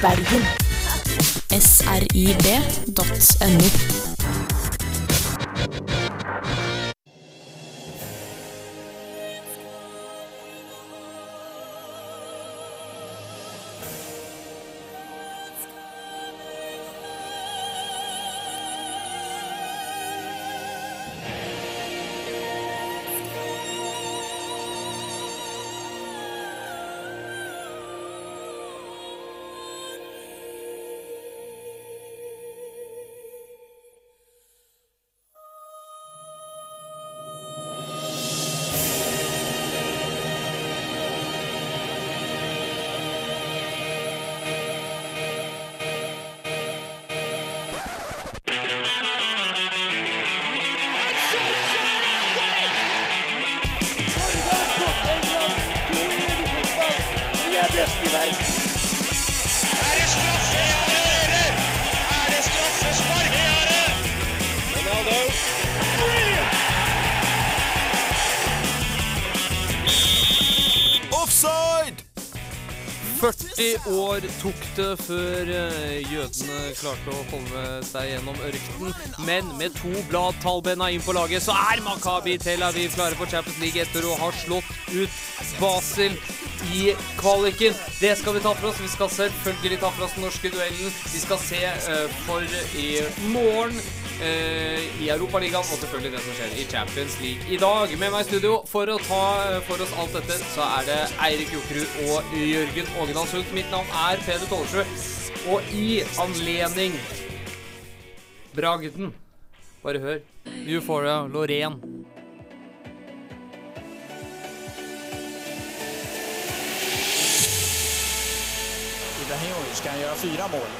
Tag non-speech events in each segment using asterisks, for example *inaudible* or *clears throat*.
Bergen. srib.no. 40 år tok det før eh, jødene klarte å holde seg gjennom ørkenen. Men med to blad Talbena inn på laget, så er Makabi Tel Aviv klare for Champions League etter å ha slått ut Basel i kvaliken. Det skal vi ta for oss. Vi skal selvfølgelig ta for oss den norske duellen. Vi skal se eh, for i morgen i Europaligaen og selvfølgelig det som skjer i Champions League i dag. Med meg i studio for å ta eh, for oss alt dette, så er det Eirik Jokerud og Jørgen Ågedal Sundt. Mitt navn er Peder Tollesjø, og i anledning Bragden Bare hør. Euphoria, Loreen. Ibrahimovic kan gjøre fyra mål.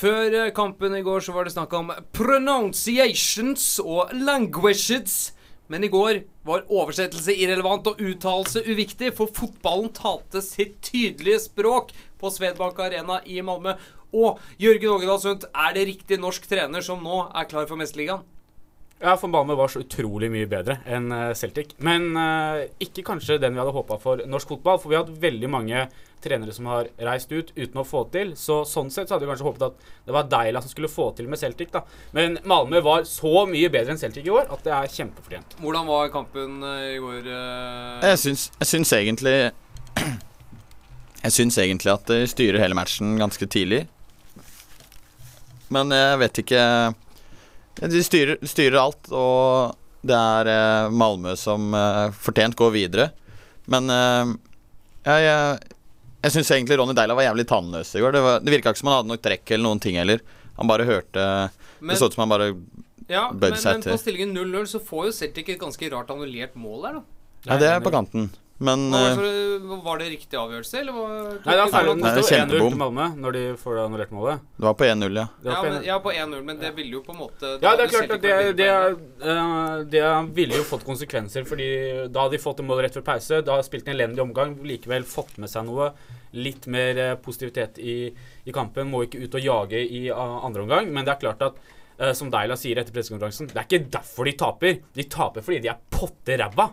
Før eh, kampen i går så var det snakk om pronunciations og languages. Men i går var oversettelse irrelevant og uttalelse uviktig, for fotballen talte sitt tydelige språk på Svedbank Arena i Malmö. Og Jørgen Ågedal Sundt, er det riktig norsk trener som nå er klar for Mesterligaen? Ja, for Malmö var så utrolig mye bedre enn eh, Celtic. Men uh, ikke kanskje den vi hadde håpa for norsk fotball. For vi har hatt veldig mange trenere som har reist ut uten å få til. Så sånn sett så hadde vi kanskje håpet at det var Deila som skulle få til med Celtic, da. Men Malmö var så mye bedre enn Celtic i år at det er kjempefortjent. Hvordan var kampen eh, i går? Jeg syns, jeg syns egentlig *clears throat* Jeg syns egentlig at de styrer hele matchen ganske tidlig. Men jeg vet ikke De styrer, styrer alt, og det er eh, Malmö som eh, fortjent går videre. Men eh, jeg, jeg, jeg syns egentlig Ronny Deila var jævlig tannløs i går. Det, var, det virka ikke som han hadde nok trekk eller noen ting heller. Han bare hørte Men- Det så ut som han bare Ja, men, bød seg men på stillingen 0-0 så får jo Celtic et ganske rart annullert mål der, da. Ja, det er på kanten. Men var, eh, det var det riktig avgjørelse, eller var Nei, det er feil. Det det er står 1-0 kjempebom. til Malmö når de får det annullert målet. det var på 1-0, ja. Det Ja, på men, 1-0. ja, på 1-0, men det ville jo på en måte Ja, det er klart at det, det, bedre. eh, det ville jo fått konsekvenser, fordi da hadde de fått en mål rett før pause. Da hadde de spilt en elendig omgang, likevel fått med seg noe. Litt mer eh, positivitet i, i kampen. Må ikke ut og jage i andre omgang, men det er klart at som Deila sier etter pressekonferansen, det er ikke derfor de taper. De taper fordi de er potte ræva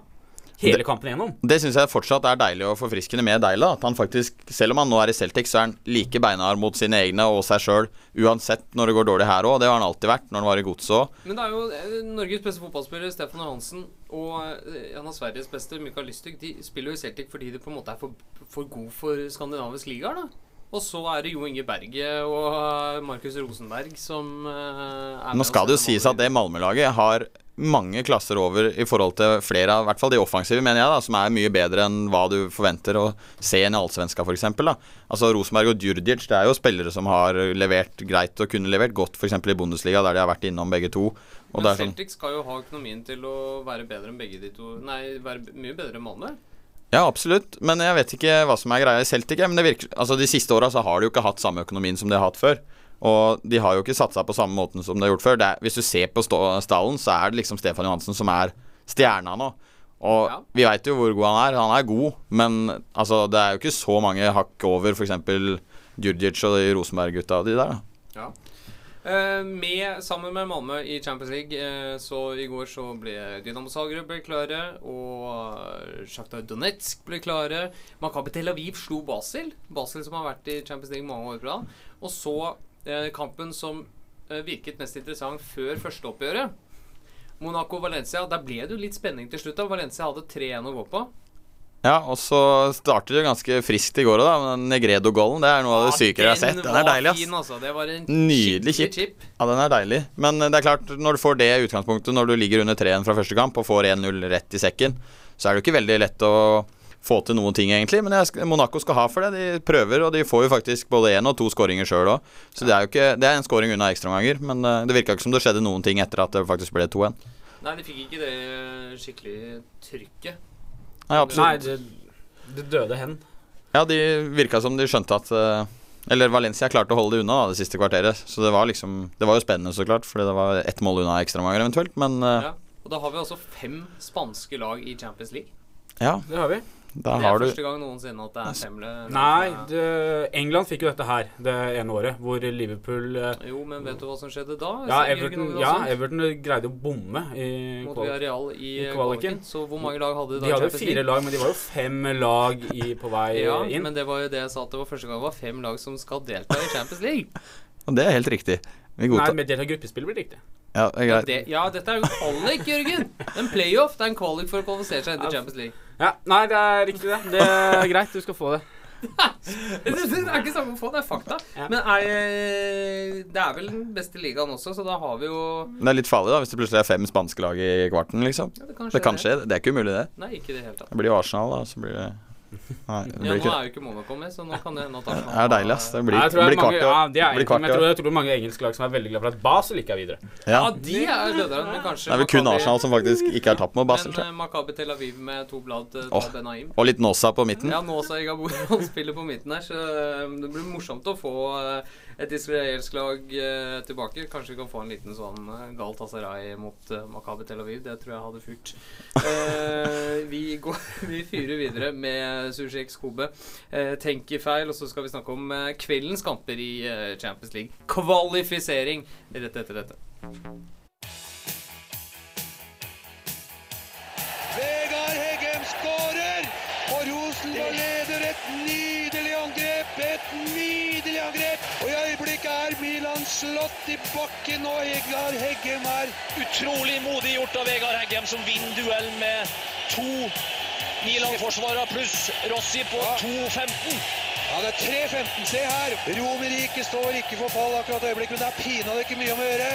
hele kampen igjennom. Det syns jeg fortsatt er deilig og forfriskende med Deila. At han faktisk, selv om han nå er i Celtic, så er han like beinhard mot sine egne og seg sjøl. Uansett når det går dårlig her òg. Det har han alltid vært når han var i godset òg. Men det er jo eh, Norges beste fotballspiller Stefan Johansen og eh, en av Sveriges beste, Mikael Lystug, de spiller jo i Celtic fordi de på en måte er for, for god for skandinavisk liga. da Og så er det Jo Inge Berge og eh, Markus Rosenberg som er Nå skal det jo sies at det Malmö-laget har mange klasser over i forhold til flere av I hvert fall de offensive, mener jeg, da som er mye bedre enn hva du forventer å se i en allsvenska, f.eks. Altså Rosenberg og Djurdjic, det er jo spillere som har levert greit og kunne levert godt, f.eks. i Bundesliga, der de har vært innom begge to. Og Men sånn Celtic skal jo ha økonomien til å være bedre enn begge de to Nei, være mye bedre enn Malmö. Ja, absolutt. Men jeg vet ikke hva som er greia i Celtic. Men det virker, altså De siste åra har de jo ikke hatt samme økonomien som de har hatt før. Og de har jo ikke satsa på samme måten som de har gjort før. Det er, hvis du ser på stallen, så er det liksom Stefan Johansen som er stjerna nå. Og Ja. vi veit jo hvor god han er. Han er god, men altså, det er jo ikke så mange hakk over f.eks. Djurdjic og de Rosenberg-gutta og de der. da. Eh, med, sammen med Malmö i Champions League, eh, så i går så ble Dynamo Zagreb ble klare, og Sjakta Donetsk ble klare. Makabi Tel Aviv slo Basel. Basel som har vært i Champions League mange år på rad. Og så eh, kampen som eh, virket mest interessant før førsteoppgjøret. Monaco-Valencia. Der ble det jo litt spenning til slutt. da Valencia hadde 3-1 å gå på. Ja, og så starter det ganske friskt i går òg, da. Negredo-golden, det er noe av det sykere jeg har sett. Den er deilig, ass. Fin, altså. Det var en Nydelig chip. chip. Ja, den er deilig. Men eh, det er klart, når du får det utgangspunktet når du ligger under 3-1 fra første kamp og får 1-0 rett i sekken, så er det jo ikke veldig lett å få til noen ting, egentlig. Men jeg, Monaco skal ha for det. De prøver, og de får jo faktisk både én og to skåringer sjøl òg. Så det er jo ikke Det er en skåring unna ekstraomganger. Men eh, det virka ikke som det skjedde noen ting etter at det faktisk ble 2-1. Nei, de fikk ikke det skikkelig trykket. Nei, Nei, det, det døde hen. Ja, de virka som de skjønte at eh, Eller Valencia klarte å holde det unna da, det siste kvarteret. Så det var liksom Det var jo spennende, så klart, fordi det var ett mål unna ekstraomganger eventuelt. Men eh, Ja. Og da har vi altså fem spanske lag i Champions League. ja, Det har vi. Da det er har du første gang noensinne at det er fem Nei, det, England fikk jo dette her det ene året, hvor Liverpool eh, Jo, men vet du hva som skjedde da? Ja, Everton, ja, Everton greide å bomme i Mot i, kvaliken. kvaliken. Så hvor mange lag hadde de da De hadde jo fire lag, men de var jo fem lag i, på vei Ja, inn. men det var jo det jeg sa at det var første gang det var fem lag som skal delta i Champions League. *laughs* Og det er helt riktig. Vi Nei, med delta i gruppespill blir det riktig. Ja, det er Ja, det, ja, dette er jo en kvalik, Jørgen. En playoff. Det er en kvalik for å kvalifisere seg inn til Champions League. Ja, Nei, det er riktig, det. Det er *laughs* greit, du skal få det. Det er ikke samme å få, det er fakta. Ja. Men er, det er vel den beste ligaen også, så da har vi jo Det er litt farlig da hvis det plutselig er fem spanske lag i kvarten, liksom. ja, Det kan skje. Det kan skje. Det er ikke umulig, det. Nei, ikke det helt da. Det blir jo Arsenal, da. Så blir det Nei, det Ja, blir nå ikke er jo ikke Monaco med, så nå kan det hende at Det er deilig, ass. Det blir, Nei, jeg tror det blir kvart i år. ja, det er Blir egentlig, kvart men i jeg tror, jeg tror det er mange engelske lag som er veldig glad for at Basel ikke er videre. Ja. Ja, de er dødere, men kanskje Det er vel kun Maccabi- Arsenal som faktisk ikke er tapt mot Basel, Men tror jeg. eh, Maccabi Tel Aviv med to blad til Åh. Benaim. Og litt Nåsa på midten. Ja, nå sa Igabor *laughs* han spiller på midten her, så eh, det blir morsomt å få eh, et israelsk lag eh, tilbake. Kanskje vi kan få en liten sånn uh, Galatasaray mot uh, Maccabi Tel Aviv. Det tror jeg hadde fyrt. Eh, vi, går, *laughs* vi fyrer videre med Susjek Kobe. Uh, tenker feil, og så skal vi snakke om eh, kveldens kamper i eh, Champions League. Kvalifisering rett etter dette. Vegard Heggem skårer! Og Rosenborg leder et nydelig angrep! Et nydelig angrep! Og i øyeblikket er Milan slått i bakken, og Vegard Heggem er Utrolig modig gjort av Vegard Heggem, som vinner duell med to Milan-forsvarere pluss Rossi på 2.15. Ja, det er 3-15. Se her! Romerike står ikke for fall akkurat i øyeblikket, men det er pinadø ikke mye om å gjøre.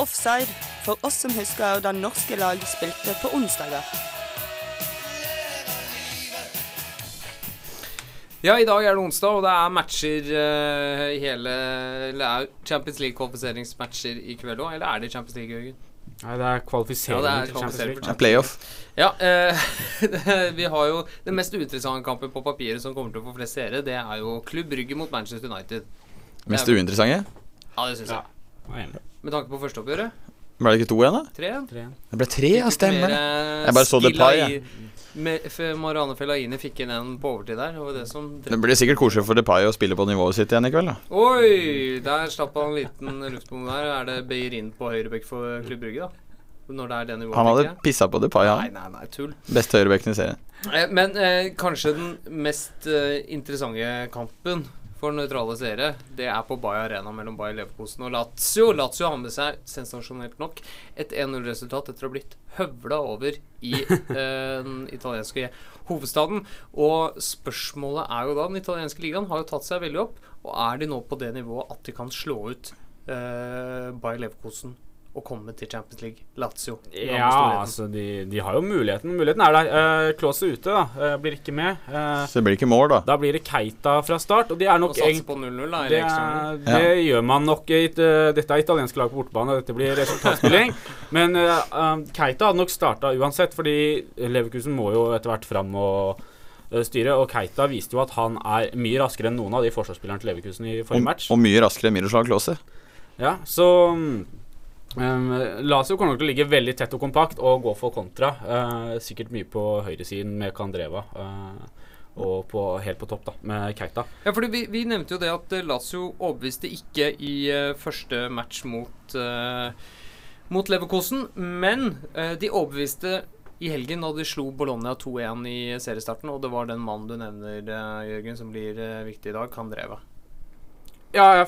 Offside for oss som husker da norske lag spilte på onsdager. Ja, i dag er det onsdag, og det er matcher eh, i hele Eller er Champions League-kvalifiseringsmatcher i kveld òg? Eller er det Champions League, Jørgen? Nei, det er kvalifisering Ja, det er til Champions kvalifisering League. Er playoff. Ja, uh, *laughs* vi har jo den mest uinteressante kampen på papiret som kommer til å få flest seere. Det er jo Klubb Brygge mot Manchester United. Mest er- uinteressante. Ja, det syns jeg. Er. Med tanke på førsteoppgjøret. Ble det ikke to igjen, da? Tre. Tre. Det ble tre, ja. Stemmer det. Jeg bare så det par, jeg. Marianne Fellaini fikk inn en på overtid der. Det det som Det blir sikkert koselig for Depay å spille på nivået sitt igjen i kveld, da. Oi! Der slapp han en liten luftbom der. Er det Beirin på høyrebekk for Klubb Brygge, da? Når det er det nivået? Han hadde pissa på Depay, Nei, han. nei, nei, tull. Beste høyrebekken i serien. Eh, Men eh, kanskje den mest eh, interessante kampen for nøytrale seere, det er på Bay Arena mellom Bay Leverkosen og Lazio. Lazio har med seg, sensasjonelt nok, et 1-0-resultat etter å ha blitt høvla over i *laughs* eh, den italienske hovedstaden. Og spørsmålet er jo da Den italienske ligaen har jo tatt seg veldig opp. Og er de nå på det nivået at de kan slå ut eh, Bay Leverkosen å komme til Champions League. Lazio. Ja, altså de, de har jo muligheten. Muligheten er der. Uh, er ute, da. Uh, blir ikke med. Uh, Så det blir ikke mål, da. da blir det Keita fra start, og de er Og nok satse egentlig på 0-0, da. det, det gjør man nok. i eh, dette er italienske lag på bortebane, dette blir resultatspilling. *laughs* Men Keita hadde nok starta uansett, fordi Leverkusen må jo etter hvert fram og styre. Og Keita viste jo at han er mye raskere enn noen av de forsvarsspillerne til Leverkusen i forrige Og, match. og mye raskere enn Miroslav Klause. Ja, så um, Lazio kommer nok til å ligge veldig tett og kompakt og gå for kontra. Uh, sikkert mye på høyresiden med Kandreva. Uh, og på, helt på topp, da, med Keita. Ja, fordi vi, vi nevnte jo det at eh, Lazio overbeviste ikke i uh, første match mot, mot Leverkosen. Men de overbeviste i helgen da de slo Bologna 2-1 i seriestarten. Og det var den mannen du nevner, Jørgen, som blir viktig i dag, Kandreva. Ja,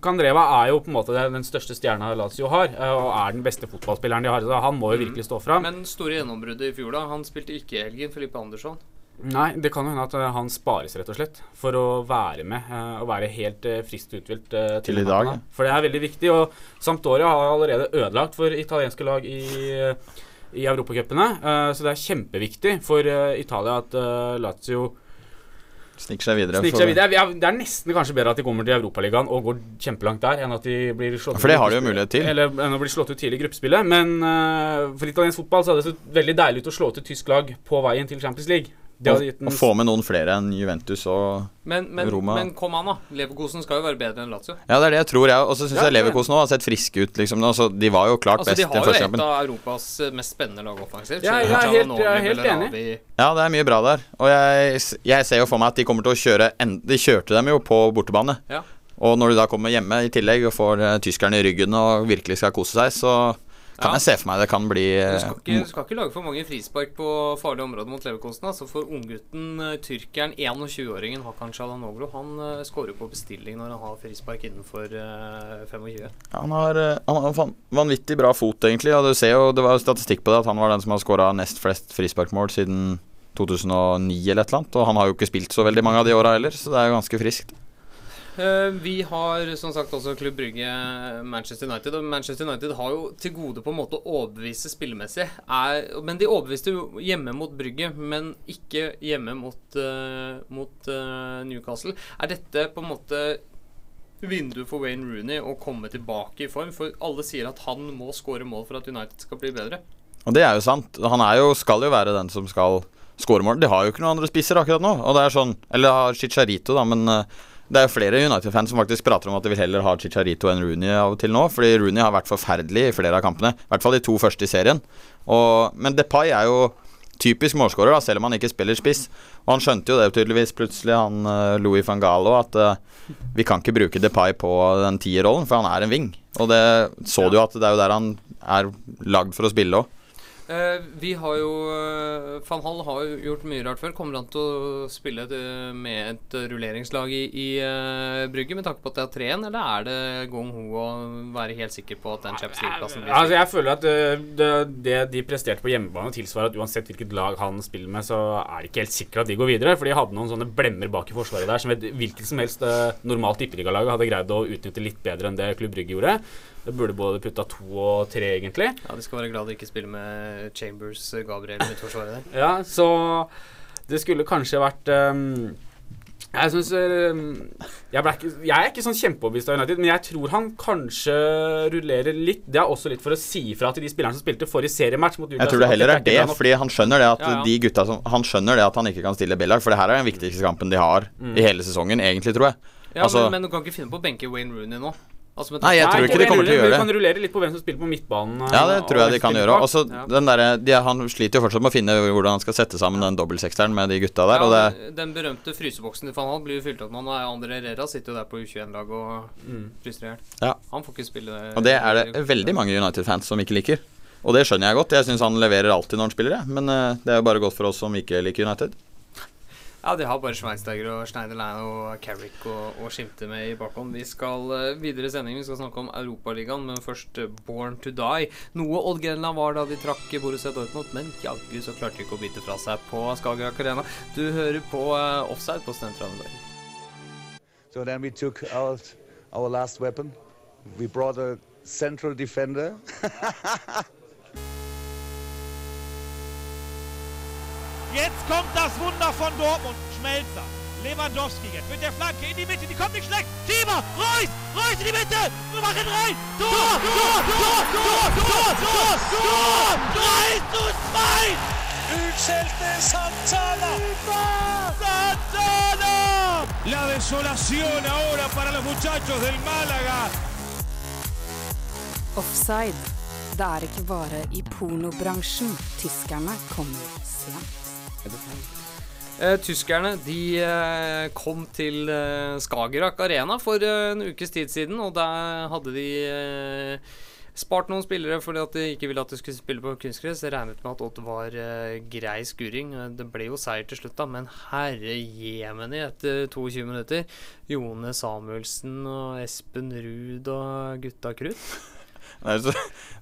Candreva er jo på en måte den største stjerna Lazio har, eh, og er den beste fotballspilleren de har. Så han må jo virkelig stå fram. Men store gjennombruddet i fjor, da. Han spilte ikke i helgen, Filippe Andersson. Nei, det kan jo hende at eh, han spares, rett og slett, for å være med eh, og være helt frist friskt uthvilt til, Til i dag, kampen. For det er veldig viktig. Og Sampdoria har allerede ødelagt for italienske lag i, i europacupene, eh, så det er kjempeviktig for Italia at Lazio Sniker seg videre. Snikker seg videre. Vi er- Det er nesten kanskje bedre at de kommer til Europaligaen og går kjempelangt der, enn at de blir slått For det har de jo mulighet til. Eller enn å bli slått ut tidlig i gruppespillet. Men uh, for italiensk fotball så hadde det sett veldig deilig ut å slå ut et tysk lag på veien til Champions League. Og få med noen flere enn Juventus og Men, men, Roma. men kom an, da. Leverkosen skal jo være bedre enn Lazio. Ja, det er det jeg tror, jeg. Og så syns Ja, jeg Leverkosen har sett friske ut, liksom. Altså, de var jo klart Altså, best de har jo et av Europas eh, mest spennende lag offensivt. Ja, jeg er helt- jeg er helt enig. Ja, det er mye bra der. Og jeg, jeg ser jo for meg at de kommer til å kjøre en, De kjørte dem jo på bortebane. Ja. Og når du da kommer hjemme i tillegg og får eh, tyskerne i ryggen og virkelig skal kose seg, så kan Ja. jeg se for meg det kan bli Du eh, skal ikke, du skal ikke lage for mange frispark på farlige områder mot Leverkosten. Altså for unggutten, eh, tyrkeren, 21-åringen Hakan Shalanoglu, han uh, skårer på bestilling når han har frispark innenfor eh, 25. Han har, eh, han har vanvittig bra fot, egentlig. Og du ser jo, Det var statistikk på det at han var den som har skåra nest flest frisparkmål siden 2009 eller et eller annet. Og han har jo ikke spilt så veldig mange av de åra heller, så det er jo ganske friskt. Eh, vi har som sagt også Klubb Brygge Manchester United. Og Manchester United har jo til gode på en måte å overbevise spillemessig. Er, men de overbeviste jo hjemme mot Brygge, men ikke hjemme mot, eh, mot eh, Newcastle. Er dette på en måte vinduet for Wayne Rooney å komme tilbake i form? For alle sier at han må skåre mål for at United skal bli bedre. Og det er jo sant. Han er jo, skal jo være den som skal skåre mål. De har jo ikke noen andre spisser akkurat nå. Og det er sånn Eller har Chicharito, da, men eh, det er jo flere United-fans som faktisk prater om at de vil heller ha Chicharito enn Rooney av og til nå. Fordi Rooney har vært forferdelig i flere av kampene. I hvert fall de to første i serien. Og, men Depay er jo typisk målskårer, selv om han ikke spiller spiss. Og han skjønte jo det tydeligvis plutselig, han eh, Louis van Galo, at uh, vi kan ikke bruke Depay på den tierrollen, for han er en wing. Og det så du jo at det er jo der han er lagd for å spille òg. Eh, vi har jo eh, Van Hall har jo gjort mye rart før. Kommer han til å spille eh, med et rulleringslag i, i Brygge med tanke på at det er tre igjen, eller er det gong ho å være helt sikker på at den Champions League-plassen blir Altså, jeg føler at det, det de presterte på hjemmebane, tilsvarer at uansett hvilket lag han spiller med, så er det ikke helt sikkert at de går videre. For de hadde noen sånne blemmer bak i forsvaret der som et hvilket som helst normalt tippeligalag hadde greid å utnytte litt bedre enn det Klubb Brygge gjorde. Det burde både putta to og tre, egentlig. Ja, De skal være glad de ikke spiller med Chambers, Gabriel midtforsvaret der. Ja, så det skulle kanskje vært um, Jeg syns jeg, jeg er ikke sånn kjempeoverbevist av United, men jeg tror han kanskje rullerer litt. Det er også litt for å si ifra til de spillerne som spilte forrige seriematch mot Jeg tror det heller er det, fordi han skjønner det at Ja, ja. de gutta som Han skjønner det at han ikke kan stille B-lag, for det her er den viktigste kampen de har Mm. i hele sesongen, egentlig, tror jeg. Ja, Altså- men, men du kan ikke finne på å benke Wayne Rooney nå. Altså, Nei, jeg tror ikke de kommer til å gjøre Du Vi kan rullere litt på hvem som spiller på midtbanen. Ja, det og tror jeg de kan gjøre. Også Ja. den derre de, Han sliter jo fortsatt med å finne hvordan han skal sette sammen den dobbeltsekseren med de gutta der, og det Ja, den berømte fryseboksen til Van blir jo fylt opp nå. Nå er André Herrera sitter jo der på U21-lag og Mm. fryser i hjel. Ja. Han får ikke spille det. Og det er det veldig mange United-fans som ikke liker. Og det skjønner jeg godt. Jeg syns han leverer alltid når han spiller, jeg. Men eh, det er jo bare godt for oss som ikke liker United. Ja, de har bare Schweinsteiger og Schneiderlein og Carrick og, og Skimte med i bakhånd. Vi skal uh, videre i sendingen. Vi skal snakke om Europaligaen, men først eh, Born to Die. Noe Odd Grenland var da de trakk Borussia Dortmund, men jaggu så klarte de ikke å bite fra seg på Skagerrak Arena. Du hører på uh, Offside på Studentradioen. So then we took out our last weapon. We brought a central defender. *laughs* Jetzt kommt das Wunder von Dortmund. Schmelzer. Lewandowski jetzt mit der Flanke in die Mitte. Die kommt nicht schlecht. Schieber. Reus. Reus in die Mitte. Wir machen rein. Tor. Tor. Tor. Tor. Tor. Tor. Tor. 3 zu 2. Utskjelte Santana! ¡Santana! La desolación ahora para los muchachos del Málaga. Offside. Det er ikke bare i pornobransjen tyskerne kommer sent. Eh, tyskerne de eh, kom til eh, Skagerrak Arena for en ukes tid siden, og der hadde de spart noen spillere fordi at de ikke ville at de skulle spille på kunstgress. Regnet med at det var grei skuring. Det ble jo seier til slutt, da, men herre jemeni etter 22 minutter. Jone Samuelsen og Espen Ruud og gutta krutt. Det er så,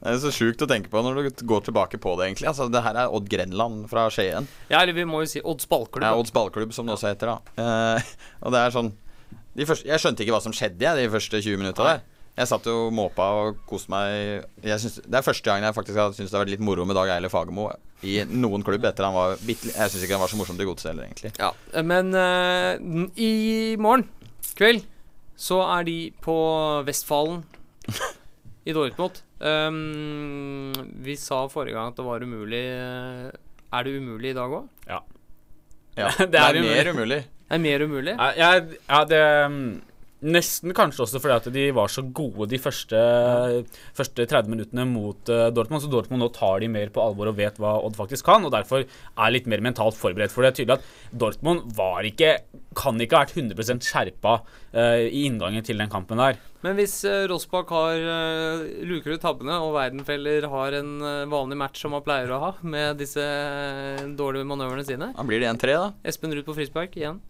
det er så sjukt å tenke på når du går tilbake på det, egentlig. Altså, det her er Odd Grenland fra Skien. Ja, eller vi må jo si Odds ballklubb. Ja. Odds ballklubb, som det også heter. da eh, Og det er sånn første, Jeg skjønte ikke hva som skjedde jeg, de første 20 minutta der. Jeg satt jo måpa og koste meg. Jeg synes, det er første gangen jeg faktisk har syntes det har vært litt moro med Dag Eile Fagermo i noen klubb etter han var Jeg syns ikke han var så morsom til godset heller, egentlig. Ja, men uh, i morgen kveld så er de på Vestfalen *laughs* i Dortmund. Um, vi sa forrige gang at det var umulig. eh, Er det umulig i dag òg? Ja. *laughs* Ja, Det det er er mer umulig. umulig. Det er mer umulig? Ja, jeg, ja, det mm, Nesten kanskje også fordi at de var så gode de første, første 30 minuttene mot uh, Dortmund. Så Dortmund nå tar de mer på alvor og vet hva Odd faktisk kan, og derfor er litt mer mentalt forberedt. For det er tydelig at Dortmund var ikke kan ikke ha vært 100 skjerpa uh, i inngangen til den kampen der. Men hvis uh, Rossbakk har uh, luker ut tabbene, og Weidenfeller har en uh, vanlig match som han pleier å ha, med disse eh, dårlige manøvrene sine Da blir det 1-3, da. Espen Ruud på frispark igjen.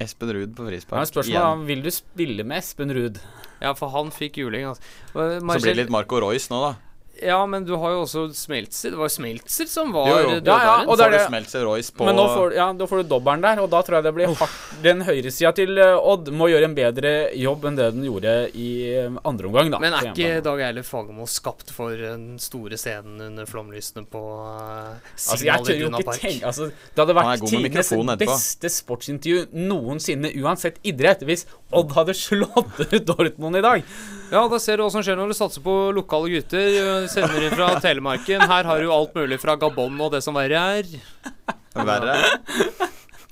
Espen Ruud på Ja, frispark. spørsmålet igjen. er vil du spille med Espen Ruud? Ja, for han fikk juling, altså. Eh, Så blir det litt Marco Royce nå, da. Ja, men du har jo også Smeltzer. Det var Smeltzer som var Jo. Ja, ja, og det er det. Smeltzer Royce på Men nå får, ja, da får du dobbelen der, og da tror jeg det blir hardt. Den høyresida til eh, Odd må gjøre en bedre jobb enn det den gjorde i eh, andre omgang, da. Men er ikke. Dag Eilif Fagermo skapt for den store scenen under flomlysene på uh, Altså, tør jo ikke Park? tenke altså, Det hadde vært tidenes beste sportsintervju noensinne, uansett idrett, hvis Odd hadde slått ut Dortmund i dag. Ja, da ser du hva som skjer når du satser på lokale gutter. øh, Sender inn fra Telemarken. Her har du alt mulig fra Gabon og det som verre er. Verre.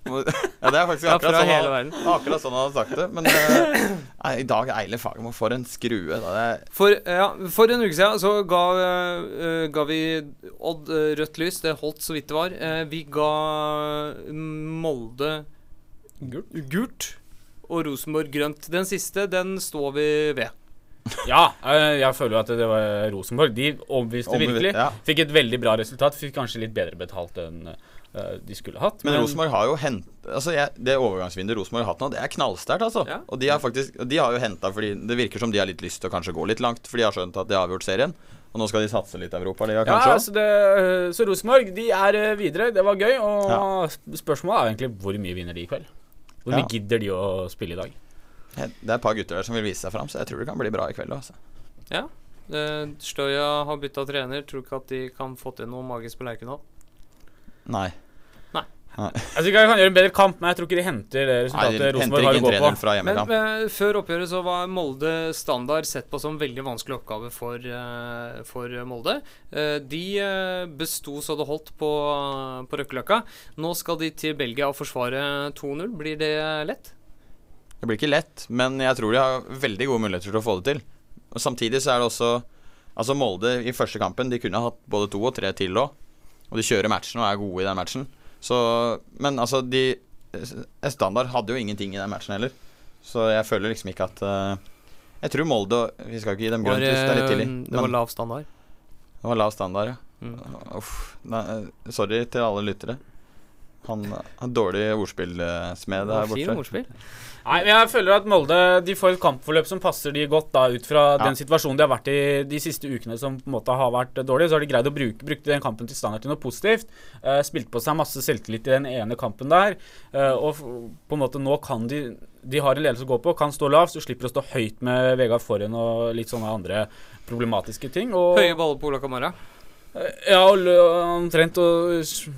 Ja, det er faktisk akkurat ja, sånn han, akkurat sånn han hadde sagt det. Men uh, i dag Eile Fagermo for en skrue. Da. Det er, For, ja, for en uke siden så ga, uh, ga vi Odd uh, rødt lys. Det holdt så vidt det var. Eh, vi ga Molde gult. og Rosenborg grønt. Den siste, den står vi ved. Ja, eh, jeg føler jo at det var Rosenborg. De overbeviste virkelig. ja. Fikk et veldig bra resultat. Fikk kanskje litt bedre betalt enn eh, de skulle hatt. men Rosenborg har jo hent Altså jeg, Det overgangsvinduet Rosenborg har hatt nå, det er knallsterkt. altså Ja. Og de har faktisk De har jo henta fordi det virker som de har litt lyst til å kanskje gå litt langt, for de har skjønt at de har avgjort serien. Og nå skal de satse litt Europaliga, Ja, kanskje. altså det, så Rosenborg de er eh, videre. Det var gøy. Og spørsmålet er egentlig hvor mye vinner de i kveld? Hvor mye Ja. gidder de å spille i dag? Det er et par gutter der som vil vise seg fram, så jeg tror det kan bli bra i kveld. Også. Ja. Eh, Støya har bytta trener. Tror ikke at de kan få til noe magisk på Lerkendal. Nei. Nei. Nei. Jeg tror ikke de kan gjøre en bedre kamp, men jeg tror ikke de henter det resultatet de Rosenborg har å ikke gå på. 3-0 fra Men hjemmekamp. eh, før oppgjøret så var Molde standard sett på som veldig vanskelig oppgave for, eh, for Molde. Eh, de besto så det holdt på, på Røkkeløkka. Nå skal de til Belgia og forsvare 2-0. Blir det lett? Det blir ikke lett, men jeg tror de har veldig gode muligheter til å få det til. Og Samtidig så er det også Altså Molde i første kampen De kunne hatt både to og tre til òg. Og de kjører matchen og er gode i den matchen. Så Men altså, de eh, Standard hadde jo ingenting i den matchen heller. Så jeg føler liksom ikke at uh, Jeg tror Molde Vi skal ikke gi dem grønt lys, det er litt eh, tidlig. det var lav standard. det var lav standard, ja. Mm. Uff. Nei, eh, sorry til alle lyttere. Han har dårlig ordspillsmed der Fin borte. ordspill. Nei, men jeg føler at Molde de får et kampforløp som passer de godt, da, ut fra Ja. den situasjonen de har vært i de siste ukene, som på en måte har vært dårlig. Så har de greid å bruke brukte den kampen til standard til noe positivt. Uh, spilt på seg masse selvtillit i den ene kampen der. Uh, og f- på en måte nå kan de de har en ledelse å gå på, kan stå lavt, så slipper å stå høyt med Vegard Forhen og litt sånne andre problematiske ting. Og, Høye baller på Ola Kamara. Ja, og omtrent å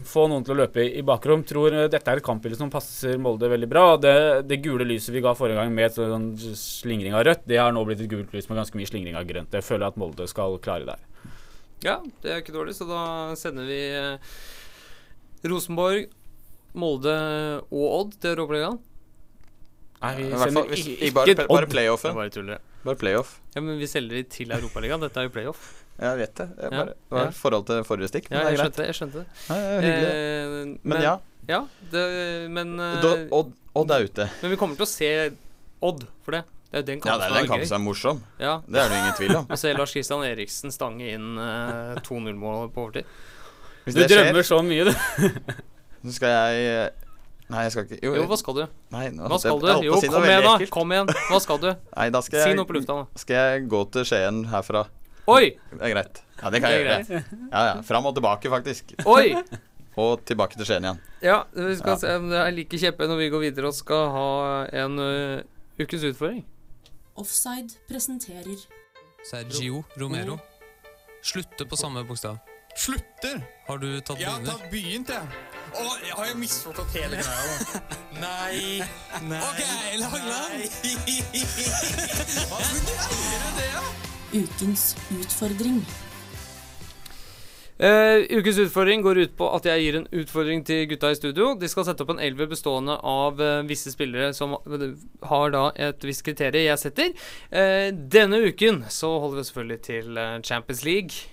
få noen til å løpe i, i bakrom. Tror eh, dette er et kampbilde som passer Molde veldig bra. Det, det gule lyset vi ga forrige gang med sånn slingring av rødt, det har nå blitt et gult lys med ganske mye slingring av grønt. Jeg føler at Molde skal klare der. Ja, det er ikke dårlig, så da sender vi eh, Rosenborg, Molde og Odd til Europaligaen. Nei, vi sender bare, ikke Odd. playoffen. Bare playoffen? Bare playoff. Ja, men vi selger de til Europaligaen. Dette er jo playoff. Jeg vet det. Jeg Ja, bare, det var i forhold til forrige stikk. Ja, jeg skjønte det. jeg skjønte det. Ja, ja, hyggelig. Eh, Men ja. Ja, det, men eh, Da- Odd, Odd er ute. Men vi kommer til å se Odd for det. Det er jo den Ja, det er den kampen som er morsom. Ja. Det er det ingen tvil om. *laughs* Og se Lars Christian Eriksen stange inn eh, 2-0-mål på overtid. Hvis Du det skjer, drømmer så mye, du. *laughs* så skal jeg Nei, jeg skal ikke Jo, hva skal du? Nei, nå Hva skal du? jeg jeg Jo, si kom igjen, da. Kom igjen. Hva skal du? Nei, da skal Si jeg noe på lufta, da. Skal jeg gå til Skien herfra? Oi! Det er greit. Ja, det kan jeg gjøre. Ja, ja. Fram og tilbake, faktisk. Oi! Og tilbake til Skien igjen. Ja, vi skal Ja. se om det er like kjeppe når vi går videre og skal ha en uh, ukes utfordring. Offside presenterer Sergio Romero. Slutter på samme bokstav. Slutter? Har du tatt Jeg har tatt begynt, jeg. Å, jeg har jo misforstått hele greia, da. *laughs* Nei. Nei. OK, Lagland. *laughs* Hva gjør det, da? Ukens utfordring. Uh, ukens utfordring går ut på at jeg gir en utfordring til gutta i studio. De skal sette opp en elver bestående av uh, visse spillere som har da et visst kriterium jeg setter. Uh, denne uken så holder vi selvfølgelig til Champions League.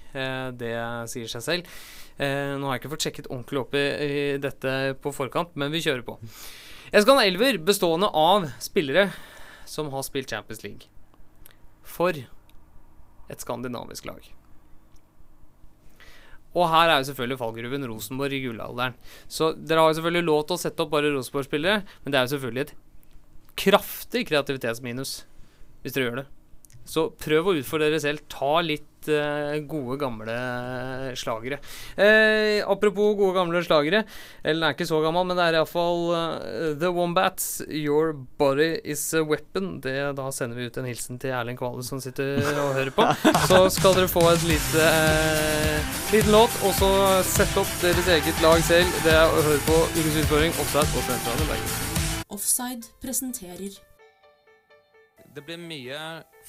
Det sier seg selv. Nå har jeg ikke fått sjekket ordentlig opp i, i dette på forkant, men vi kjører på. Jeg skal ha en elver bestående av spillere som har spilt Champions League. For et skandinavisk lag. Og her er jo selvfølgelig fallgruven Rosenborg i gullalderen. Så dere har jo selvfølgelig lov til å sette opp bare Rosenborg-spillere, men det er jo selvfølgelig et kraftig kreativitetsminus hvis dere gjør det. Så prøv å utfordre dere selv. Ta litt eh, gode, gamle slagere. Eh, apropos gode, gamle slagere. Eller den er ikke så gammel, men det er iallfall uh, The Wombats, Your Body Is A Weapon. Det, da sender vi ut en hilsen til Erling Kvale som sitter og hører på. Så skal dere få et lite eh, liten låt, og så sette opp deres eget lag selv. Det er å høre på Ukens utfordring, Offside og Studentradioen Bergen. Offside presenterer Det blir mye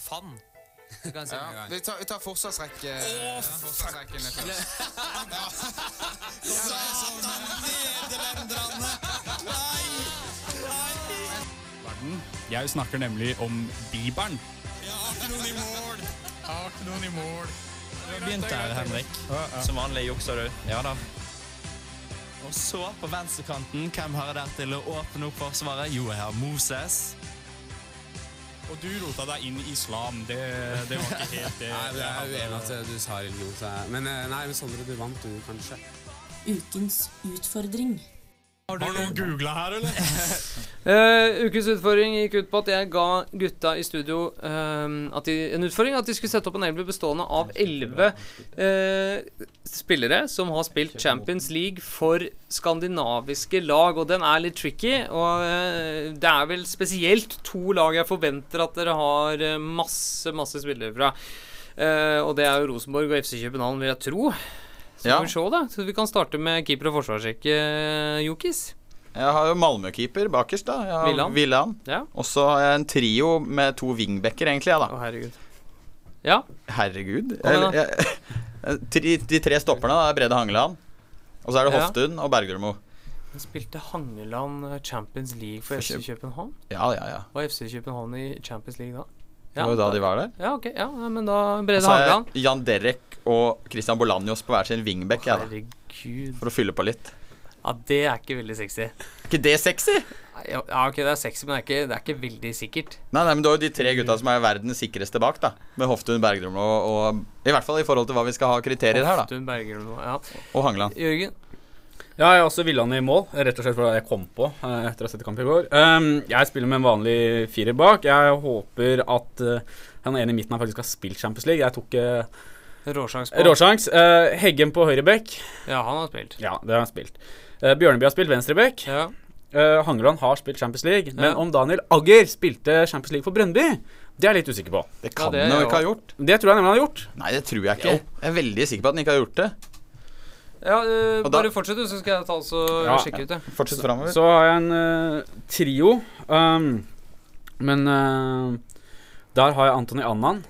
kan si Ja, vi tar, vi tar forsvarsrekke. forsvarsrekken først. Ja. *laughs* Satan, nederlenderne! verden. Jeg snakker nemlig om Bibelen. Jeg har ikke noen i mål. Jeg har ikke noen i mål. Begynte her, Henrik. Som vanlig jukser du. Ja da. Og så, på venstrekanten, hvem har jeg der til å åpne opp forsvaret? Jo, jeg har Moses. Og du rota deg inn i islam. Det, det var ikke helt det. *laughs* Nei, det er uenig at du sa religion. Men eh, nei, men Sondre, du vant, du, kanskje. ukens utfordring. Har du noen googla her, eller? uh, *laughs* ukens utfordring gikk ut på at jeg ga gutta i studio uh, de, en utfordring at de skulle sette opp en elver bestående av elleve eh, spillere som har spilt Champions League for skandinaviske lag. Og den er litt tricky. Og det er vel spesielt to lag jeg forventer at dere har masse, masse spillere fra. Og det er jo Rosenborg og FC København, vil jeg tro. Så Ja. vi se, da. Så vi kan starte med keeper og forsvarsrekke, Jokis. Jeg har jo Malmö-keeper bakerst, da. Jeg har Villan. Villan. Ja. Og så har jeg en trio med to wingbacker, egentlig, jeg, da. Å, herregud. Ja. Herregud. Kom Eller, jeg, *laughs* de, tre stopperne da, er Brede Hangeland. Og så er det Ja. Hoftun og Bergermo. Han spilte Hangeland eh, Champions League for For FC København? Ja, ja, ja. Var FC København i Champions League da? Det var jo da de var der. Ja, ok. Ja, men da Brede Hageland. så er. Jan Derek og Christian Bolanjos på hver sin wingback, jeg, da. Herregud. For å fylle på litt. Ja, det er ikke veldig sexy. ikke det sexy? Ja, ok, det er sexy, men det er ikke, det er ikke veldig sikkert. Nei, nei, men du har jo de tre gutta som er verdens sikreste bak, da. Med Hoftun, Bergdrum og, og I hvert fall i forhold til hva vi skal ha kriterier her, da. Hoftun, og ja. Og Hangeland. Jørgen? Ja, jeg også han i mål, rett og slett fordi jeg kom på eh, etter å ha sett kamp i går. Um, jeg spiller med en vanlig firer bak. Jeg håper at uh, han ene i midten faktisk har spilt Champions League. Jeg tok uh, Råsjans på. Råsjans. Uh, Heggen på høyre bekk. Ja, han har spilt. Ja, det har han spilt. Uh, Bjørneby har spilt venstre bekk. Ja. eh, Hangeland har spilt Champions League, men Ja. om Daniel Agger spilte Champions League for Brøndby, det er jeg litt usikker på. Det kan han jo ikke ha gjort. Det tror jeg nemlig han har gjort. Nei, det tror jeg ikke. Jeg er veldig sikker på at han ikke har gjort det. Ja, eh, bare fortsett, du, så skal jeg ta altså Ja, sjekke ut det. Fortsett framover. Så har jeg en uh, trio. Um, men uh, der har jeg Antony Annan,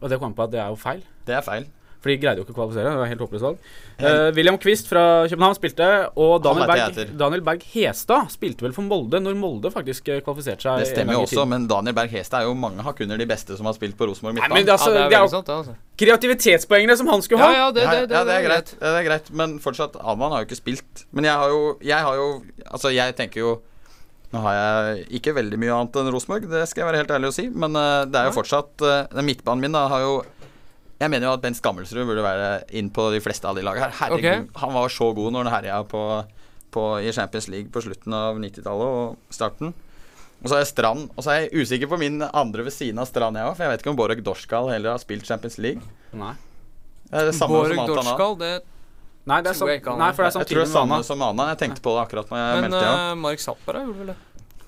og det kom jeg på at det er jo feil. Det er feil. For de greide jo ikke å kvalifisere. Det var helt håpløst valg. Uh, William Quist fra København spilte, og Daniel Berg. Daniel Berg Hestad spilte vel for Molde når Molde faktisk eh, kvalifiserte seg. Det stemmer jo også, men Daniel Berg Hestad er jo mange hakk under de beste som har spilt på Rosenborg midtbane. men det, er altså, det er jo kreativitetspoengene som han skulle ha. ja, det, er greit. Det er greit. Men fortsatt, Alman har jo ikke spilt. Men jeg har jo, jeg har jo Altså, jeg tenker jo Nå har jeg ikke veldig mye annet enn Rosenborg, det skal jeg være helt ærlig å si. Men uh, det er jo fortsatt uh, midtbanen min da har jo Jeg mener jo at Bent Skammelsrud burde være inn på de fleste av de lagene her. Herregud, okay. han var så god når han herja på, på, i Champions League på slutten av 90-tallet og starten. Og så er jeg Strand. Og så er jeg usikker på min andre ved siden av Strand, jeg òg. For jeg vet ikke om Borek Dorskal heller har spilt Champions League. Nei. Det er det samme Borek som. Dorskal, det Nei, det er tror sam- jeg ikke han nei, er. for det er Jeg tror det er samme som Anna. Jeg tenkte på det akkurat når jeg Men meldte ja. uh, Mark Zappara gjorde vel det?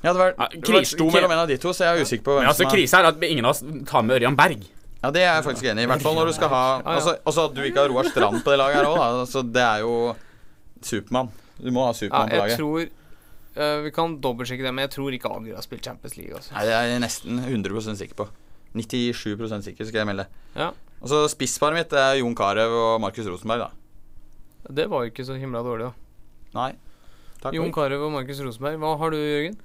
Ja, det var, det var sto mellom en av de to, så jeg er usikker på hvem hvem altså, som er Krisa er at ingen av oss tar med Ørjan Berg. Ja, det er jeg faktisk enig i. I hvert fall når du skal ha. Altså, også at du ikke har Roar Strand på det laget her òg, da. Altså, det er jo Supermann. Du må ha Supermann på jeg laget. tror eh, Vi kan dobbeltsjekke det, men jeg tror ikke Ager har spilt Champions League. Altså. Nei, det er jeg nesten 100 sikker på. 97% sikker, skal jeg melde. Ja. Og så spissparet mitt er Jon Carew og Markus Rosenberg, da. Det var jo ikke så himla dårlig, da. Nei. Takk Jon. Carew og Markus Rosenberg. Hva har du, Jørgen?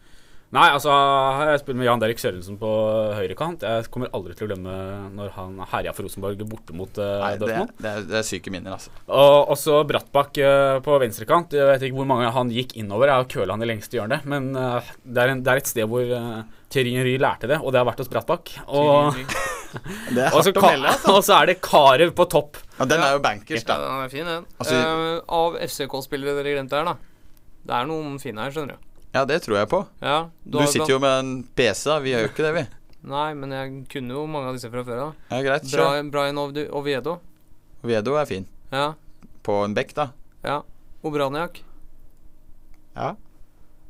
Nei, altså, jeg spilt med Jan Derek Sørensen på høyrekant. Jeg kommer aldri til å glemme når han herja for Rosenborg borte mot uh, Nei, Dortmund. det, er, det er syke minner, altså. Og også Brattbakk uh, på venstrekant. Jeg vet ikke hvor mange han gikk innover. Jeg har køla han i lengste hjørne. Men uh, det, er en, det er et sted hvor uh, Thierry Henry lærte det, og det har vært hos Brattbakk. Og, *laughs* Det er og, så hardt å melde, altså. *laughs* og så er det Karev på topp. Ja, den er jo bankers, Ja, da. den er fin, den. Altså- av FCK-spillere dere glemte her, da. Det er noen fine her, skjønner du. Ja, det tror jeg på. Ja, Du du sitter jo med en PC, da. Vi gjør jo ikke det, vi. Nei, men jeg kunne jo mange av disse fra før av. Ja, greit, Bra. Brian Oviedo. Oviedo. Er fin. Ja. På en bekk, da. Ja. Obraniak. Ja.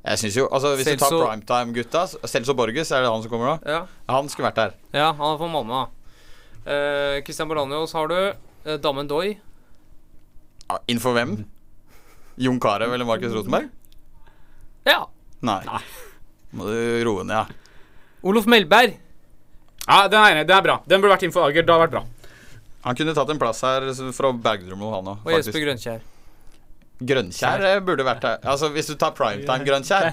Jeg syns jo Altså, hvis du tar primetime-gutta Celso Borges, er det han som kommer nå? Ja. Han skulle vært der. Ja, han er fra Malmö, da. Eh, Christian Bolanios har du. Eh, Damen Doi. Ja, Innenfor hvem? Jon Carew eller Markus Rosenberg? Ja. Nei. Må du roe ned, ja. Olof Melberg. Ja, den er, den er bra. Den burde vært inn for Ager. Det har vært bra. Han kunne tatt en plass her fra Bergdrumlo, han òg. Og Jesper Grønkjær. Grønkjær eh, burde vært her. Altså, hvis du tar primetime-Grønkjær,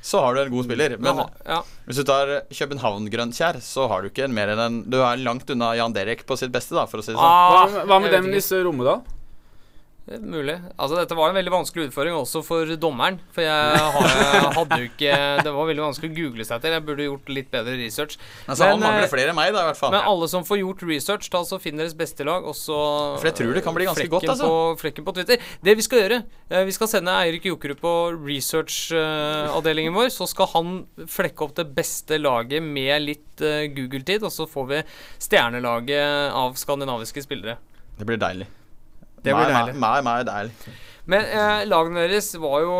så har du en god spiller. Men Ja, hvis du tar København-Grønkjær, så har du ikke en mer enn en Du er langt unna Jan Derek på sitt beste, da, for å si det sånn. Ah, Hva, med dem i disse Rommedal? Mulig. Altså, dette var en veldig vanskelig utfordring også for dommeren. For jeg, jeg hadde jo ikke Det var veldig vanskelig å google seg til. Jeg burde gjort litt bedre research. Altså, han mangler eh, flere enn meg, da, i hvert fall. Men alle som får gjort research, da så finn deres beste lag, og så For jeg tror det kan bli ganske godt, altså. På, flekken på Twitter. Det vi skal gjøre eh, Vi skal sende Eirik Jokerud på research-avdelingen vår. Så skal han flekke opp det beste laget med litt eh, Google-tid, og så får vi stjernelaget av skandinaviske spillere. Det blir deilig. Det blir deilig. Meg, meg deilig. Men eh, lagene deres var jo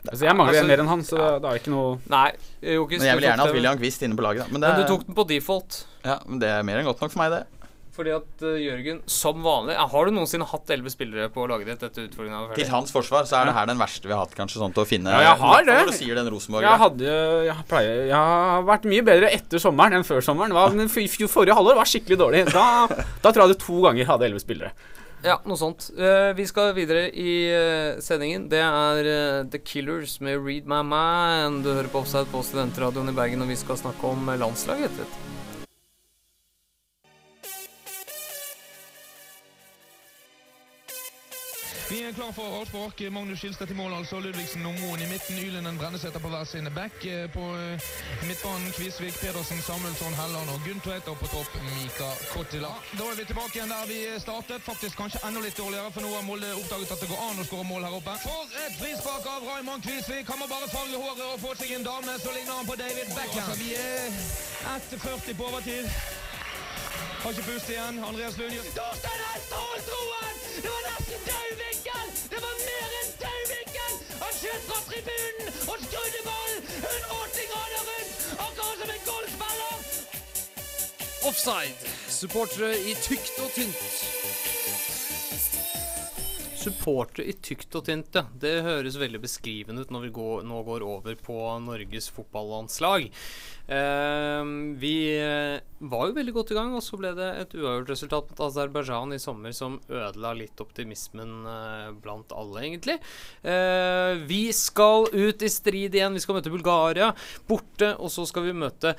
Altså, jeg mangler Altså, mer enn han, så det da er ikke noe Nei. Jokis, Men jeg vil gjerne hatt William Quist inne på laget, da. Men, det Men du tok den på default. Ja, men det er mer enn godt nok for meg, det. Fordi at uh, Jørgen, som vanlig Har du noensinne hatt elleve spillere på laget ditt etter utfordringen? Til hans forsvar så er det her den verste vi har hatt, kanskje, sånn til å finne Ja, jeg har det. Når sier den Rosenborg Jeg hadde jeg, pleier, jeg har vært mye bedre etter sommeren enn før sommeren. Var, men forrige halvår var skikkelig dårlig. Da, da tror jeg det to ganger hadde elleve spillere. Ja, noe sånt. Uh, vi skal videre i uh, sendingen. Det er uh, The Killers med Read My Mind. Du hører på Offside på Studentradioen i Bergen, og vi skal snakke om landslaget etter dette. Vi er klar for avspark. Magnus Skilstad i mål, altså. Ludvigsen og Moen i midten. Ylenden Brenneseter på hver sin back. Eh, På eh, midtbanen Kvisvik, Pedersen, Samuelsson, Helland og Gunn Og på topp Mika Kottila. Da er vi tilbake igjen der vi startet. Faktisk kanskje enda litt dårligere, for nå har Molde oppdaget at det går an å skåre mål her oppe. For et frispark av Raymond Kvisvik. Han må bare farge håret og få seg en dame, så ligner han på David Beckham. vi er etter 40 på overtid. Har ikke pust igjen. Andreas Lund Torstein Hester holdt! Det var nesten død vinkel! Det var mer enn vinkel! Han skjøt fra tribunen, og skrudde ballen 180 grader rundt, akkurat som en golfspiller! Offside. Supportere i tykt og tynt. Supportere i tykt og tynt, ja. Det høres veldig beskrivende ut når vi går, nå går over på Norges fotballandslag. Eh, vi var jo veldig godt i gang, og så ble det et uavgjort resultat mot Aserbajdsjan i sommer som ødela litt optimismen eh, blant alle, egentlig. Eh, vi skal ut i strid igjen. Vi skal møte Bulgaria borte, og så skal vi møte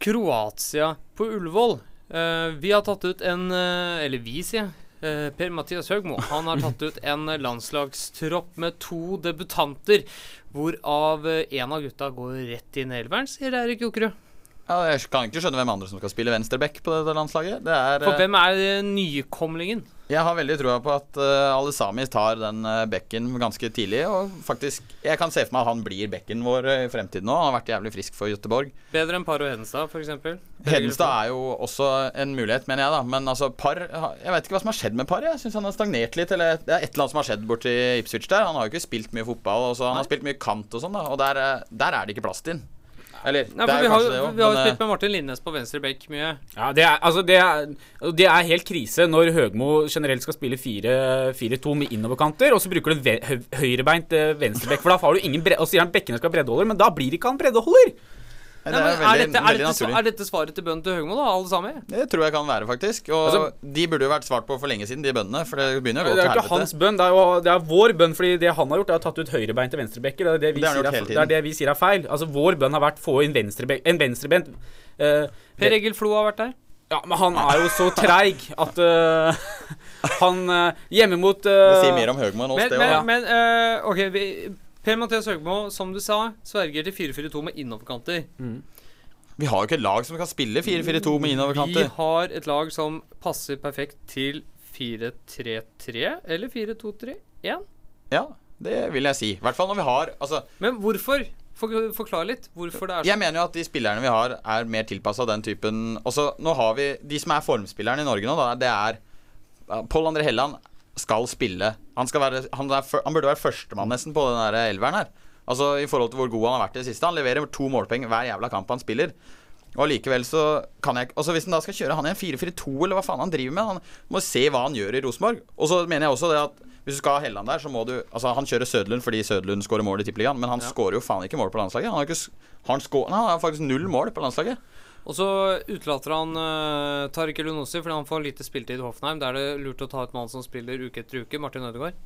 Kroatia på Ullevål. Eh, vi har tatt ut en eh, Eller vi, sier jeg. Eh, Per-Mathias Høgmo han har tatt ut en landslagstropp med to debutanter, hvorav én en av gutta går rett inn i elveren, sier Eirik Jokerud. Ja, jeg kan ikke skjønne hvem andre som skal spille venstreback på dette landslaget. Det er, For eh, hvem er eh, nykomlingen? Jeg har veldig troa på at uh, Alesami tar den uh, bekken ganske tidlig. Og faktisk, jeg kan se for meg at han blir bekken vår i fremtiden nå. Han har vært jævlig frisk for Göteborg. Bedre enn Par og Hedenstad, f.eks. Hedenstad er jo også en mulighet, mener jeg, da. Men altså, Par Jeg vet ikke hva som har skjedd med Par. Jeg syns han har stagnert litt. Eller det er et eller annet som har skjedd borti Ipswich der. Han har jo ikke spilt mye fotball. Han har spilt mye kant og sånn, da. Og der, eh, der er det ikke plass til. Eller Nei, for vi har, det vi har jo spilt med Martin Linnes på venstre bekk mye. Ja, det er, altså det, er, det er helt krise når Høgmo generelt skal spille 4-2 med innoverkanter, og så bruker du ve høyrebeint eh, venstrebekk, for da har du ingen bre Og så sier han bekkene skal ha breddeholder, men da blir ikke han breddeholder. Nei, det men er er, veldig- dette, er, dette, naturlig. er dette svaret til bøndene til Høgmo, da, alle sammen? Det tror jeg kan være, faktisk. Og Altså- de burde jo vært svart på for lenge siden, de bøndene. For det begynner å gå Det er ikke hans bønn, det er jo det er vår bønn. Fordi det han har gjort, er å tatt ut høyrebein til venstrebekker. Det er det, vi Det sier er, det er det vi sier er feil. Altså Vår bønn har vært få inn venstrebek, en venstrebent. Uh, Per Egil Flo har vært der. Ja, men han er jo så treig at uh, *laughs* han uh, Hjemme mot uh, Det sier mer om Høgmo enn oss, Men, det men, òg. men eh, OK, vi, Per-Mathias Høgmo, som du sa, sverger til 4-4-2 med innoverkanter. Vi har jo ikke et lag som kan spille 4-4-2 med innoverkanter. Vi har et lag som passer perfekt til 4-3-3 eller 4-2-3-1. Ja, det vil jeg si. I hvert fall når vi har altså, Men hvorfor? For, forklar litt hvorfor det er Jeg sånn. mener jo at de spillerne vi har, er mer tilpassa den typen Også, nå har vi De som er formspillerne i Norge nå, da, det er Pål André Helland skal spille. Han, skal være, han, er, han burde være førstemann nesten på den der elveren her. Altså I forhold til hvor god han har vært i det siste. Han leverer to målpoeng hver jævla kamp han spiller. Og allikevel så kan jeg Altså Hvis han da skal kjøre han i en 4-4-2, eller hva faen han driver med Han må se hva han gjør i Rosenborg. Og så mener jeg også det at hvis du skal ha Helland der, så må du Altså Han kjører Søderlund fordi Søderlund skårer mål i Tippeligaen, men han skårer jo faen ikke mål på landslaget. Han har, ikke, han, skå, han har faktisk null mål på landslaget. Og så utelater han uh, Tariq Elunossi fordi han får lite spiltid i Hoffenheim. Da er det lurt å ta ut mann som spiller uke etter uke. Martin Ødegaard.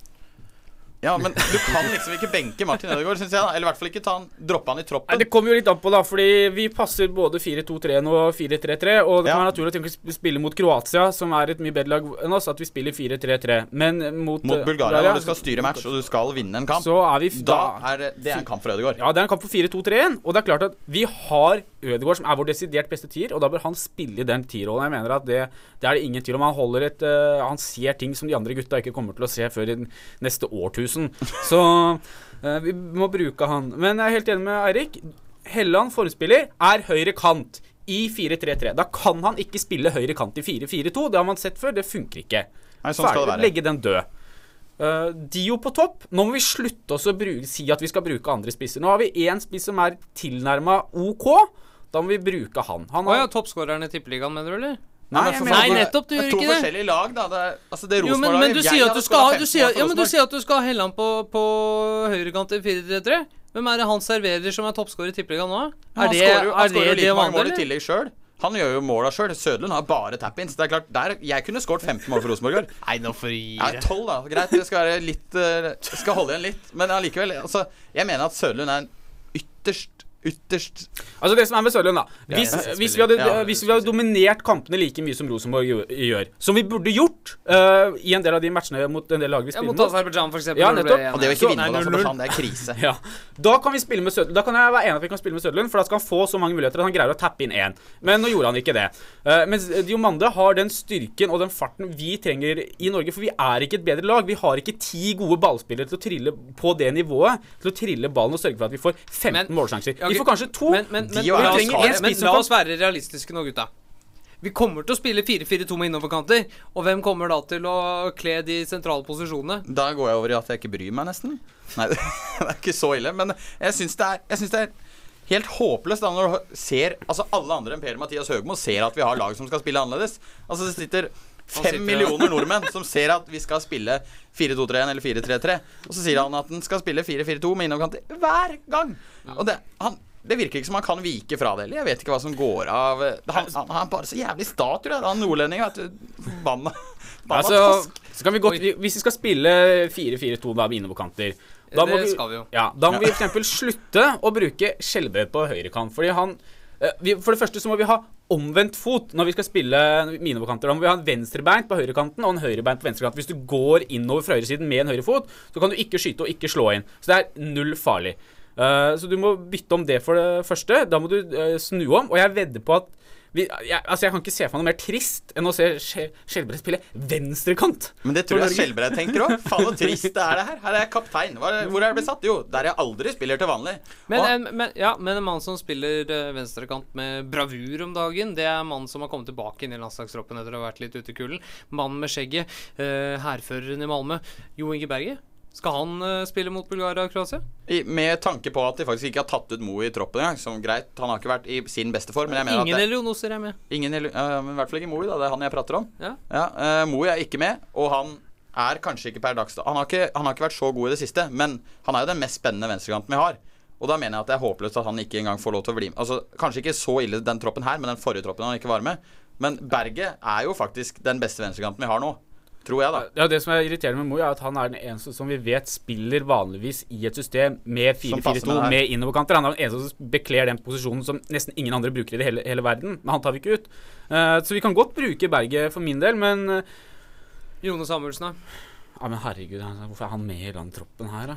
Ja, men du kan liksom ikke benke Martin Ødegaard, syns jeg. da Eller i hvert fall ikke ta han, droppe han i troppen. Nei. Det kommer jo litt an på, da, fordi vi passer både 4-2-3-1 og 4-3-3. Og det kan være naturlig å tenke å spille mot Kroatia, som er et mye bedre lag enn oss, at vi spiller 4-3-3. Men mot, Mot eh, Bulgaria, når du skal styre match og du skal vinne en kamp, Så er vi da er det, det er en kamp for Ødegaard. Ja, det er en kamp for 4-2-3-1. Og det er klart at vi har Ødegaard, som er vår desidert beste tier, og da bør han spille i den tierrollen. Jeg mener at det, det er det ingen tvil om. Han holder et uh, Han ser ting som de andre gutta ikke kommer til å se før i neste årtusen. Så uh, vi må bruke han. Men jeg er helt enig med Eirik. Helland, formspiller, er høyre kant i 4-3-3. Da kan han ikke spille høyre kant i 4-4-2. Det har man sett før. Det funker ikke. Nei, sånn Ferdig. være. Legge den død. Uh, Dio på topp. Nå må vi slutte å si at vi skal bruke andre spisser. Nå har vi én spiss som er tilnærma OK. Da må vi bruke han. Han Å ja, toppskåreren i Tippeligaen, mener du, eller? Nei, Nei, men for jeg Nei, det nettopp, du gjør to ikke det. forskjellige lag, da. Det altså, det Jo, men, men du sier at du skal du sier, ja, men du sier at du skal ha Helland på, på høyrekant i 4-3-3. Hvem er det han serverer som er toppskårer i Tippeligaen nå? Er han det, skårer jo, han er skårer jo like mange mål i tillegg sjøl. Han gjør jo måla sjøl. Sødlund har bare tap-ins. Det er klart, der, Jeg kunne skåret 15 mål for Rosenborg. Nei, nå får Ja, 12, da. Greit, det skal være litt eh, Skal holde igjen litt. Men allikevel. Altså, jeg mener at Sødlund er en ytterst, ytterst Altså Det som er med Sørlund, da Hvis, ja, hvis, vi hadde. Ja, hvis vi hadde dominert kampene like mye som Rosenborg gjør, som vi burde gjort uh, i en del av de matchene mot en del lag vi Ja, spiller mot Aserbajdsjan, eksempel. Ja, nettopp. Og det å ikke Så- vinne mot Aserbajdsjan, det er krise. *laughs* Ja. Da kan vi spille med Sødlund Da kan jeg være enig at vi kan spille med Sødlund, for da skal han få så mange muligheter at han greier å tappe inn én. Men nå gjorde han ikke det. Uh, mens Diomande har den styrken og den farten vi trenger i Norge, for vi er ikke et bedre lag. Vi har ikke ti gode ballspillere til å trille på det nivået, til å trille ballen og sørge for at vi får 15 målsjanser. Vi får kanskje to. Men, men, men, men, en men la oss være realistiske nå, gutta. Vi kommer til å spille 4-4-2 med innoverkanter. Og hvem kommer da til å kle de sentrale posisjonene? Da går jeg over i at jeg ikke bryr meg, nesten. Nei, *laughs* det er ikke så ille. Men jeg syns det, er- det er helt håpløst da når du ser Altså alle andre enn Per-Mathias Høgmo ser at vi har lag som skal spille annerledes. Altså det sitter fem sitter- millioner nordmenn som ser at vi skal spille 4-2-3-1 eller 4-3-3. Og så sier han at han skal spille 4-4-2 med innoverkanter hver gang. Og det, han, det virker ikke som han kan vike fra det heller. Jeg vet ikke hva som går av Han, han, han er bare så jævlig sta, tror jeg. Han nordlendingen, vet du. Forbanna. Altså, så kan vi godt, hvis vi skal spille 4-4-2 da med innoverkanter da må Det vi, skal vi jo. Ja, da må vi eksempel slutte å bruke Skjelbred på høyrekant. Fordi han eh, vi, For det første så må vi ha omvendt fot når vi skal spille minoverkanter. Da må vi ha en venstrebeint på høyrekanten og en høyrebeint på venstrekanten. Hvis du går innover fra høyresiden med en høyrefot, så kan du ikke skyte og ikke slå inn. Så det er null farlig. Eh, så du må bytte om det for det første. Da må du uh, snu om. Og jeg vedder på at vi, jeg, altså jeg kan ikke se for meg noe mer trist enn å se Skjelbreid spille venstrekant. Men det tror jeg Skjelbreid tenker òg. *laughs* Faen, så trist det er det her. Her er jeg kaptein. Hvor er, hvor er det blitt satt? Jo, der jeg aldri spiller til vanlig. Men Og- en, men, ja, men en mann som spiller eh, venstrekant med bravur om dagen, det er en mann som har kommet tilbake inn i landslagstroppen etter å ha vært litt ute i kulden. Mannen med skjegget, hærføreren uh, i Malmö, Jo Inge Berge. Skal han uh, spille mot Bulgaria og Kroatia? I, med tanke på at de faktisk ikke har tatt ut Mo i troppen engang. Som greit, han har ikke vært i sin beste form. Men jeg mener Ingen Elionoser er med. ingen, ja, men i hvert fall ikke Moi, da. Det er han jeg prater om. Ja. eh, Moi er ikke med, og han er kanskje ikke per dags han har ikke, han har ikke vært så god i det siste, men han er jo den mest spennende venstrekanten vi har. Og da mener jeg at det er håpløst at han ikke engang får lov til å bli med. Altså, Kanskje ikke så ille den troppen her, men den forrige troppen han ikke var med. Men Berget er jo faktisk den beste venstrekanten vi har nå. Tror jeg, da. Ja, Det som er irriterende med Mo, er at han er den eneste som vi vet spiller vanligvis i et system med 4-4-2 med det med innoverkanter. Han er den eneste som bekler den posisjonen som nesten ingen andre bruker i det hele, hele verden. Men han tar vi ikke ut. Uh, så vi kan godt bruke Berget for min del, men uh, Jone Samuelsen, da? Ja, men herregud, hvorfor er han med i den troppen her, da?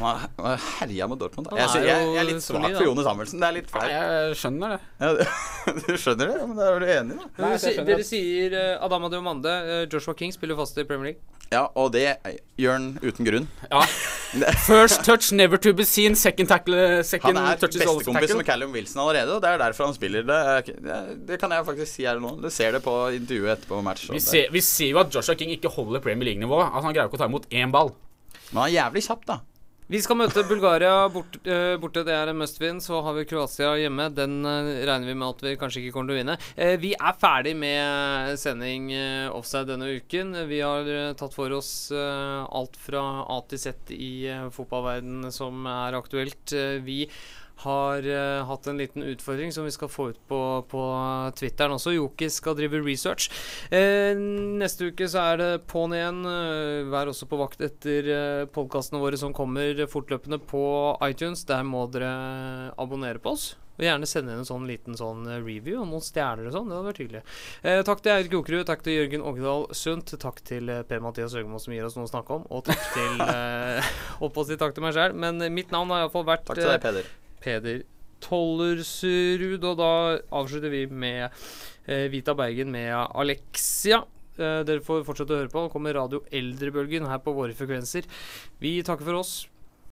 Han har herja med Dortmund. Jeg, jeg, jeg er litt svak for Jone Samuelsen. Det er litt flaut. Jeg skjønner det. Ja, *laughs* du skjønner det? Ja, Men da er du enig, da? Dere, dere sier Adam Adama Diomande. eh, Joshua King spiller fast i Premier League. Ja, og det gjør han uten grunn. Ja. *laughs* First touch never to be seen. Second tackle Han er touch is always bestekompis med Callum Wilson allerede, og det er derfor han spiller. Det, er det, det kan jeg faktisk si her nå. Du ser det på intervjuet etterpå match. Vi ser, vi ser jo at Joshua King ikke holder Premier League-nivået. Altså, han greier ikke å ta imot én ball. Men han er jævlig kjapp, da. Vi skal møte Bulgaria bort, uh, borte. Det er en must win. Så har vi Kroatia hjemme. Den uh, regner vi med at vi kanskje ikke kommer til å vinne. Uh, vi er ferdig med sending offside denne uken. Vi har tatt for oss alt fra A til Z i fotballverdenen som er aktuelt. Vi har uh, hatt en liten utfordring som vi skal få ut på, på Twitteren også. Joki skal drive research. Eh, neste uke så er det på'n igjen. Eh, vær også på vakt etter uh, podkastene våre som kommer fortløpende på iTunes. Der må dere abonnere på oss. Og gjerne sende inn en sånn liten sånn review og noen stjerner og sånn. Det hadde vært hyggelig. Eh, takk til Eirik Jokerud, takk til Jørgen Ågedal Sundt, takk til Per-Mathias Høgmo som gir oss noe å snakke om, og takk til *laughs* eh, Holdt å si takk til meg sjøl, men mitt navn har iallfall vært Takk til deg, Peder. Peder Tollersrud. Og da avslutter vi med eh, Vita Bergen med Alexia. Eh, dere får fortsette å høre på. Nå kommer Radio Eldrebølgen her på våre frekvenser. Vi takker for oss.